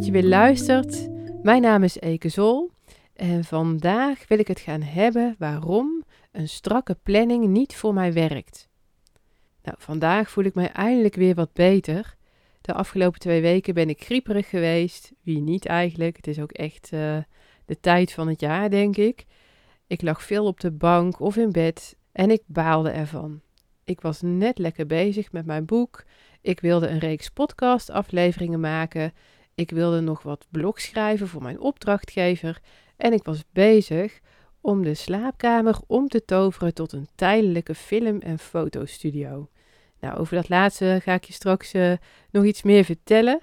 dat je weer luistert. Mijn naam is Eke Zol en vandaag wil ik het gaan hebben waarom een strakke planning niet voor mij werkt. Nou, vandaag voel ik mij eindelijk weer wat beter. De afgelopen twee weken ben ik grieperig geweest. Wie niet eigenlijk? Het is ook echt uh, de tijd van het jaar, denk ik. Ik lag veel op de bank of in bed en ik baalde ervan. Ik was net lekker bezig met mijn boek. Ik wilde een reeks podcast-afleveringen maken. Ik wilde nog wat blogs schrijven voor mijn opdrachtgever. En ik was bezig om de slaapkamer om te toveren tot een tijdelijke film- en fotostudio. Nou, over dat laatste ga ik je straks uh, nog iets meer vertellen.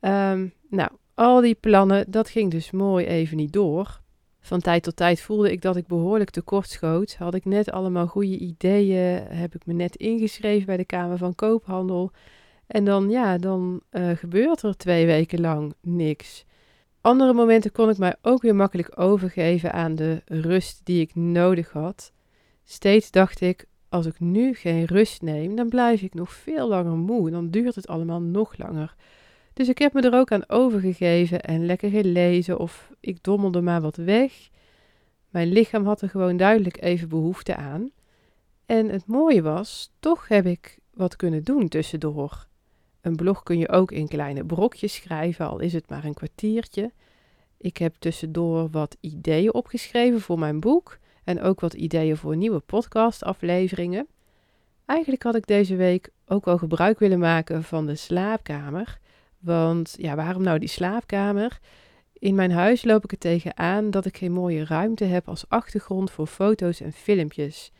Um, nou, al die plannen, dat ging dus mooi even niet door. Van tijd tot tijd voelde ik dat ik behoorlijk tekortschoot. Had ik net allemaal goede ideeën, heb ik me net ingeschreven bij de Kamer van Koophandel. En dan, ja, dan uh, gebeurt er twee weken lang niks. Andere momenten kon ik mij ook weer makkelijk overgeven aan de rust die ik nodig had. Steeds dacht ik, als ik nu geen rust neem, dan blijf ik nog veel langer moe. Dan duurt het allemaal nog langer. Dus ik heb me er ook aan overgegeven en lekker gelezen of ik dommelde maar wat weg. Mijn lichaam had er gewoon duidelijk even behoefte aan. En het mooie was, toch heb ik wat kunnen doen tussendoor. Een blog kun je ook in kleine brokjes schrijven, al is het maar een kwartiertje. Ik heb tussendoor wat ideeën opgeschreven voor mijn boek en ook wat ideeën voor nieuwe podcastafleveringen. Eigenlijk had ik deze week ook wel gebruik willen maken van de slaapkamer. Want ja, waarom nou die slaapkamer? In mijn huis loop ik er tegenaan dat ik geen mooie ruimte heb als achtergrond voor foto's en filmpjes.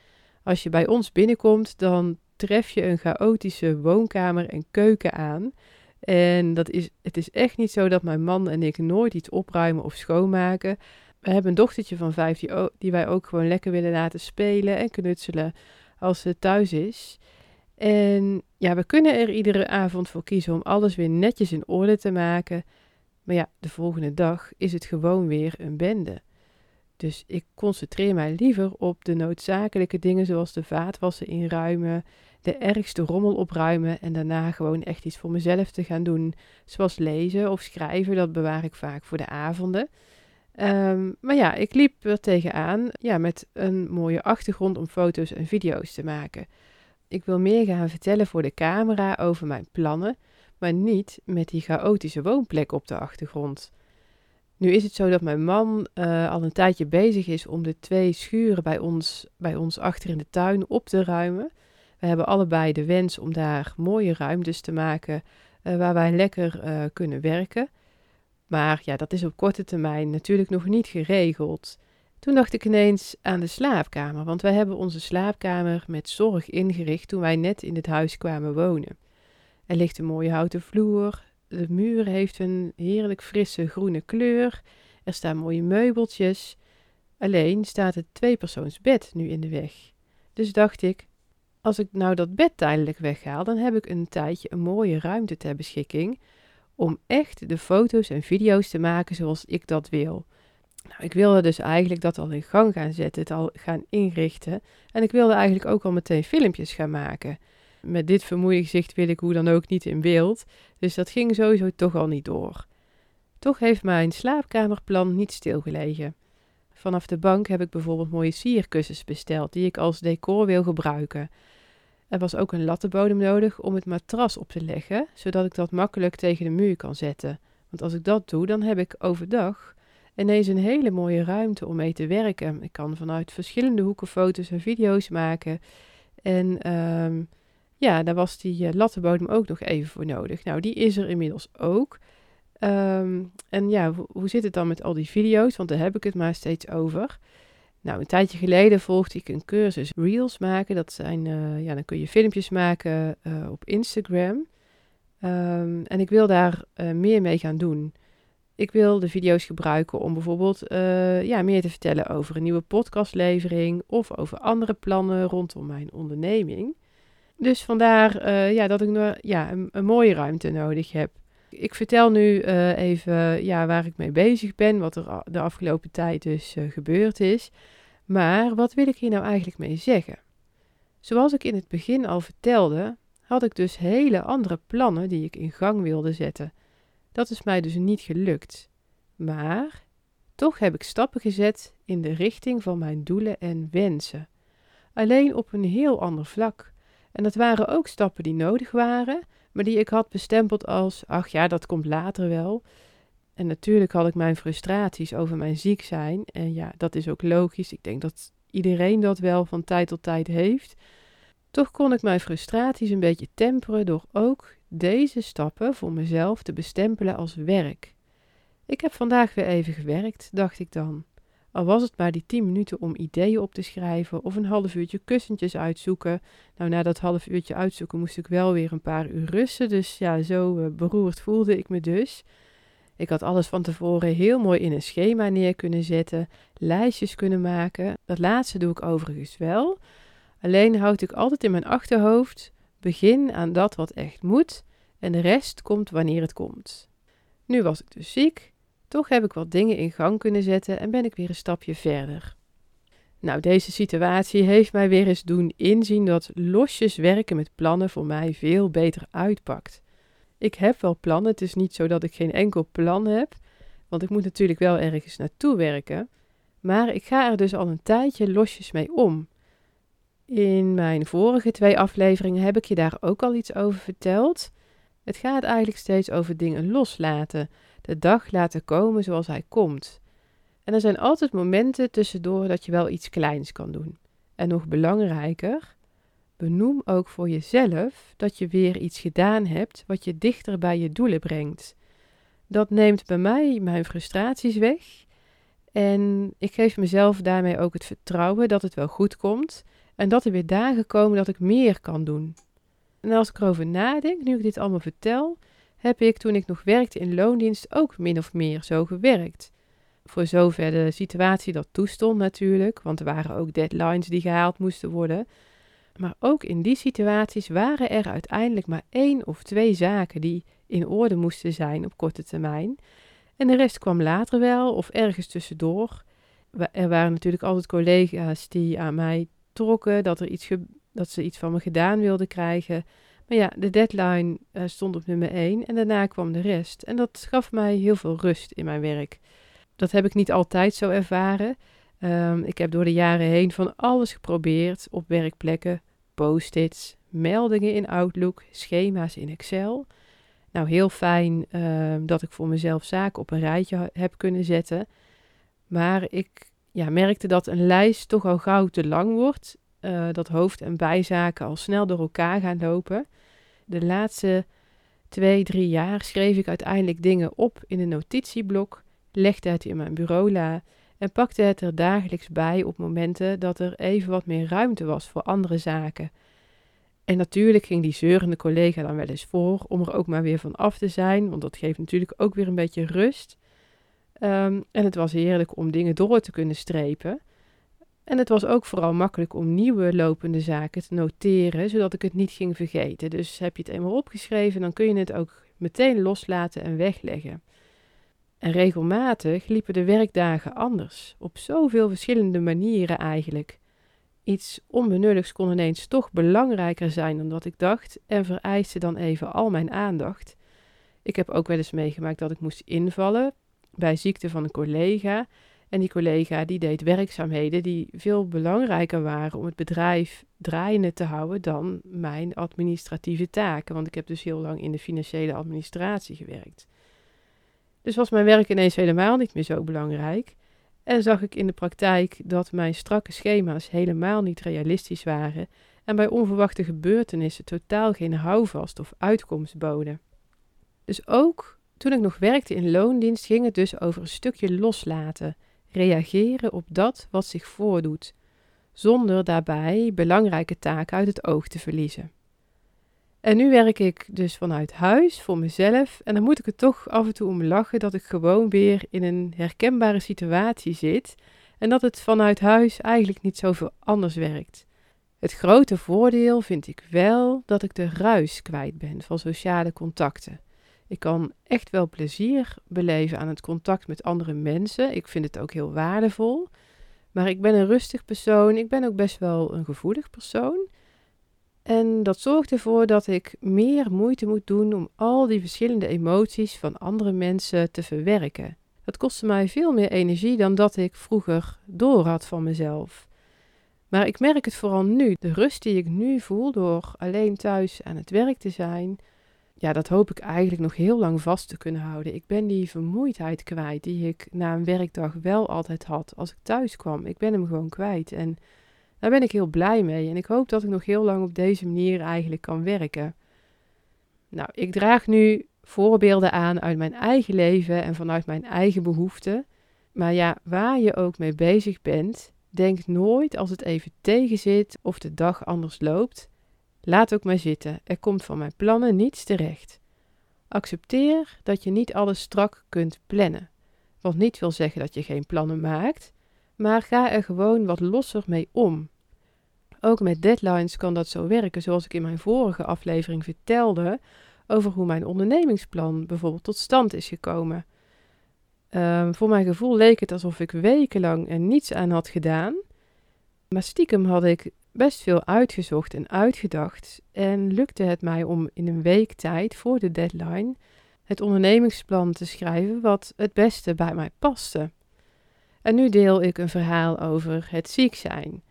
Als je bij ons binnenkomt, dan tref je een chaotische woonkamer en keuken aan. En dat is, het is echt niet zo dat mijn man en ik nooit iets opruimen of schoonmaken. We hebben een dochtertje van vijf die, die wij ook gewoon lekker willen laten spelen en knutselen als ze thuis is. En ja, we kunnen er iedere avond voor kiezen om alles weer netjes in orde te maken. Maar ja, de volgende dag is het gewoon weer een bende. Dus ik concentreer mij liever op de noodzakelijke dingen zoals de vaatwassen inruimen, de ergste rommel opruimen en daarna gewoon echt iets voor mezelf te gaan doen. Zoals lezen of schrijven, dat bewaar ik vaak voor de avonden. Um, maar ja, ik liep er tegenaan ja, met een mooie achtergrond om foto's en video's te maken. Ik wil meer gaan vertellen voor de camera over mijn plannen, maar niet met die chaotische woonplek op de achtergrond. Nu is het zo dat mijn man uh, al een tijdje bezig is om de twee schuren bij ons, bij ons achter in de tuin op te ruimen. We hebben allebei de wens om daar mooie ruimtes te maken uh, waar wij lekker uh, kunnen werken. Maar ja, dat is op korte termijn natuurlijk nog niet geregeld. Toen dacht ik ineens aan de slaapkamer, want wij hebben onze slaapkamer met zorg ingericht toen wij net in het huis kwamen wonen. Er ligt een mooie houten vloer, de muur heeft een heerlijk frisse groene kleur, er staan mooie meubeltjes. Alleen staat het tweepersoonsbed nu in de weg. Dus dacht ik, als ik nou dat bed tijdelijk weghaal, dan heb ik een tijdje een mooie ruimte ter beschikking om echt de foto's en video's te maken zoals ik dat wil. Nou, ik wilde dus eigenlijk dat al in gang gaan zetten, het al gaan inrichten. En ik wilde eigenlijk ook al meteen filmpjes gaan maken. Met dit vermoeide gezicht wil ik hoe dan ook niet in beeld. Dus dat ging sowieso toch al niet door. Toch heeft mijn slaapkamerplan niet stilgelegen. Vanaf de bank heb ik bijvoorbeeld mooie sierkussens besteld die ik als decor wil gebruiken. Er was ook een lattenbodem nodig om het matras op te leggen, zodat ik dat makkelijk tegen de muur kan zetten. Want als ik dat doe, dan heb ik overdag ineens een hele mooie ruimte om mee te werken. Ik kan vanuit verschillende hoeken foto's en video's maken. En um, ja, daar was die uh, lattenbodem ook nog even voor nodig. Nou, die is er inmiddels ook. Um, en ja, hoe zit het dan met al die video's? Want daar heb ik het maar steeds over. Nou, een tijdje geleden volgde ik een cursus Reels maken. Dat zijn, uh, ja, dan kun je filmpjes maken uh, op Instagram. Um, en ik wil daar meer mee gaan doen. Ik wil de video's gebruiken om bijvoorbeeld ja, meer te vertellen over een nieuwe podcastlevering of over andere plannen rondom mijn onderneming. Dus vandaar ja, dat ik nog, ja, een, mooie ruimte nodig heb. Ik vertel nu even ja, waar ik mee bezig ben, wat er de afgelopen tijd dus gebeurd is. Maar wat wil ik hier nou eigenlijk mee zeggen? Zoals ik in het begin al vertelde, had ik dus hele andere plannen die ik in gang wilde zetten. Dat is mij dus niet gelukt. Maar toch heb ik stappen gezet in de richting van mijn doelen en wensen. Alleen op een heel ander vlak. En dat waren ook stappen die nodig waren, maar die ik had bestempeld als: ach ja, dat komt later wel. En natuurlijk had ik mijn frustraties over mijn ziek zijn. En ja, dat is ook logisch. Ik denk dat iedereen dat wel van tijd tot tijd heeft. Toch kon ik mijn frustraties een beetje temperen door ook deze stappen voor mezelf te bestempelen als werk. Ik heb vandaag weer even gewerkt, dacht ik dan. Al was het maar die tien minuten om ideeën op te schrijven of een half uurtje kussentjes uitzoeken. Nou, na dat half uurtje uitzoeken moest ik wel weer een paar uur rusten. Dus ja, zo uh, beroerd voelde ik me dus. Ik had alles van tevoren heel mooi in een schema neer kunnen zetten, lijstjes kunnen maken. Dat laatste doe ik overigens wel. Alleen houd ik altijd in mijn achterhoofd: begin aan dat wat echt moet en de rest komt wanneer het komt. Nu was ik dus ziek, toch heb ik wat dingen in gang kunnen zetten en ben ik weer een stapje verder. Nou, deze situatie heeft mij weer eens doen inzien dat losjes werken met plannen voor mij veel beter uitpakt. Ik heb wel plannen, het is niet zo dat ik geen enkel plan heb, want ik moet natuurlijk wel ergens naartoe werken. Maar ik ga er dus al een tijdje losjes mee om. In mijn vorige twee afleveringen heb ik je daar ook al iets over verteld. Het gaat eigenlijk steeds over dingen loslaten, de dag laten komen zoals hij komt. En er zijn altijd momenten tussendoor dat je wel iets kleins kan doen. En nog belangrijker, benoem ook voor jezelf dat je weer iets gedaan hebt wat je dichter bij je doelen brengt. Dat neemt bij mij mijn frustraties weg. En ik geef mezelf daarmee ook het vertrouwen dat het wel goed komt. En dat er weer dagen komen dat ik meer kan doen. En als ik erover nadenk, nu ik dit allemaal vertel, heb ik toen ik nog werkte in loondienst ook min of meer zo gewerkt. Voor zover de situatie dat toestond natuurlijk, want er waren ook deadlines die gehaald moesten worden. Maar ook in die situaties waren er uiteindelijk maar één of twee zaken die in orde moesten zijn op korte termijn. En de rest kwam later wel of ergens tussendoor. Er waren natuurlijk altijd collega's die aan mij trokken dat, er iets dat ze iets van me gedaan wilden krijgen. Maar ja, de deadline uh, stond op nummer 1 en daarna kwam de rest. En dat gaf mij heel veel rust in mijn werk. Dat heb ik niet altijd zo ervaren. Um, ik heb door de jaren heen van alles geprobeerd op werkplekken. Post-its, meldingen in Outlook, schema's in Excel. Nou, heel fijn um, dat ik voor mezelf zaken op een rijtje heb kunnen zetten. Maar ik ja, merkte dat een lijst toch al gauw te lang wordt. Uh, dat hoofd- en bijzaken al snel door elkaar gaan lopen. De laatste twee, drie jaar schreef ik uiteindelijk dingen op in een notitieblok, legde het in mijn bureau la en pakte het er dagelijks bij op momenten dat er even wat meer ruimte was voor andere zaken. En natuurlijk ging die zeurende collega dan wel eens voor om er ook maar weer van af te zijn, want dat geeft natuurlijk ook weer een beetje rust. Um, en het was heerlijk om dingen door te kunnen strepen. En het was ook vooral makkelijk om nieuwe lopende zaken te noteren, zodat ik het niet ging vergeten. Dus heb je het eenmaal opgeschreven, dan kun je het ook meteen loslaten en wegleggen. En regelmatig liepen de werkdagen anders, op zoveel verschillende manieren eigenlijk. Iets onbenulligs kon ineens toch belangrijker zijn dan dat ik dacht en vereiste dan even al mijn aandacht. Ik heb ook wel eens meegemaakt dat ik moest invallen bij ziekte van een collega en die collega die deed werkzaamheden die veel belangrijker waren om het bedrijf draaiende te houden dan mijn administratieve taken. Want ik heb dus heel lang in de financiële administratie gewerkt. Dus was mijn werk ineens helemaal niet meer zo belangrijk. En zag ik in de praktijk dat mijn strakke schema's helemaal niet realistisch waren en bij onverwachte gebeurtenissen totaal geen houvast of uitkomst boden. Dus ook toen ik nog werkte in loondienst ging het dus over een stukje loslaten reageren op dat wat zich voordoet, zonder daarbij belangrijke taken uit het oog te verliezen. En nu werk ik dus vanuit huis voor mezelf en dan moet ik er toch af en toe om lachen dat ik gewoon weer in een herkenbare situatie zit en dat het vanuit huis eigenlijk niet zoveel anders werkt. Het grote voordeel vind ik wel dat ik de ruis kwijt ben van sociale contacten. Ik kan echt wel plezier beleven aan het contact met andere mensen. Ik vind het ook heel waardevol. Maar ik ben een rustig persoon. Ik ben ook best wel een gevoelig persoon. En dat zorgt ervoor dat ik meer moeite moet doen om al die verschillende emoties van andere mensen te verwerken. Dat kostte mij veel meer energie dan dat ik vroeger door had van mezelf. Maar ik merk het vooral nu. De rust die ik nu voel door alleen thuis aan het werk te zijn, ja, dat hoop ik eigenlijk nog heel lang vast te kunnen houden. Ik ben die vermoeidheid kwijt die ik na een werkdag wel altijd had als ik thuis kwam. Ik ben hem gewoon kwijt en daar ben ik heel blij mee. En ik hoop dat ik nog heel lang op deze manier eigenlijk kan werken. Nou, ik draag nu voorbeelden aan uit mijn eigen leven en vanuit mijn eigen behoeften. Maar ja, waar je ook mee bezig bent, denk nooit als het even tegen zit of de dag anders loopt. Laat ook maar zitten, er komt van mijn plannen niets terecht. Accepteer dat je niet alles strak kunt plannen. Wat niet wil zeggen dat je geen plannen maakt, maar ga er gewoon wat losser mee om. Ook met deadlines kan dat zo werken, zoals ik in mijn vorige aflevering vertelde over hoe mijn ondernemingsplan bijvoorbeeld tot stand is gekomen. Um, voor mijn gevoel leek het alsof ik wekenlang er niets aan had gedaan. Maar stiekem had ik best veel uitgezocht en uitgedacht. En lukte het mij om in een week tijd voor de deadline het ondernemingsplan te schrijven wat het beste bij mij paste. En nu deel ik een verhaal over het ziek zijn.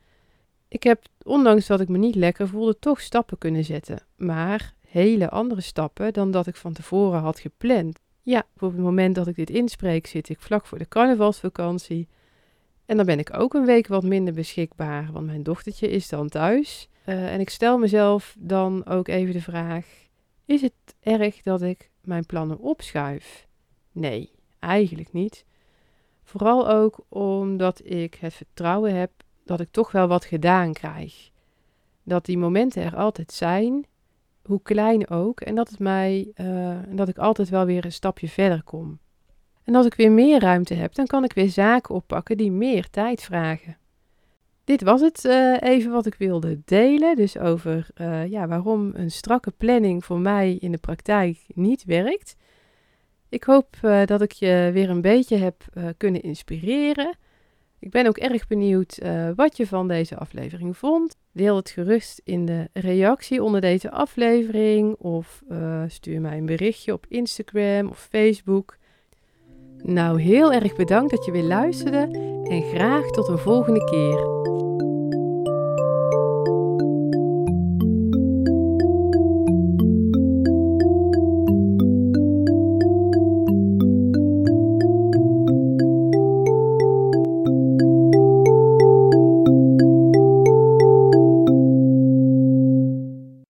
Ik heb, ondanks dat ik me niet lekker voelde, toch stappen kunnen zetten. Maar hele andere stappen dan dat ik van tevoren had gepland. Ja, op het moment dat ik dit inspreek zit ik vlak voor de carnavalsvakantie. En dan ben ik ook een week wat minder beschikbaar, want mijn dochtertje is dan thuis. Uh, en ik stel mezelf dan ook even de vraag: is het erg dat ik mijn plannen opschuif? Nee, eigenlijk niet. Vooral ook omdat ik het vertrouwen heb dat ik toch wel wat gedaan krijg. Dat die momenten er altijd zijn hoe klein ook, en dat, het mij, uh, dat ik altijd wel weer een stapje verder kom. En als ik weer meer ruimte heb, dan kan ik weer zaken oppakken die meer tijd vragen. Dit was het uh, even wat ik wilde delen. Dus over uh, ja, waarom een strakke planning voor mij in de praktijk niet werkt. Ik hoop uh, dat ik je weer een beetje heb kunnen inspireren. Ik ben ook erg benieuwd wat je van deze aflevering vond. Deel het gerust in de reactie onder deze aflevering of stuur mij een berichtje op Instagram of Facebook. Nou, heel erg bedankt dat je weer luisterde en graag tot een volgende keer.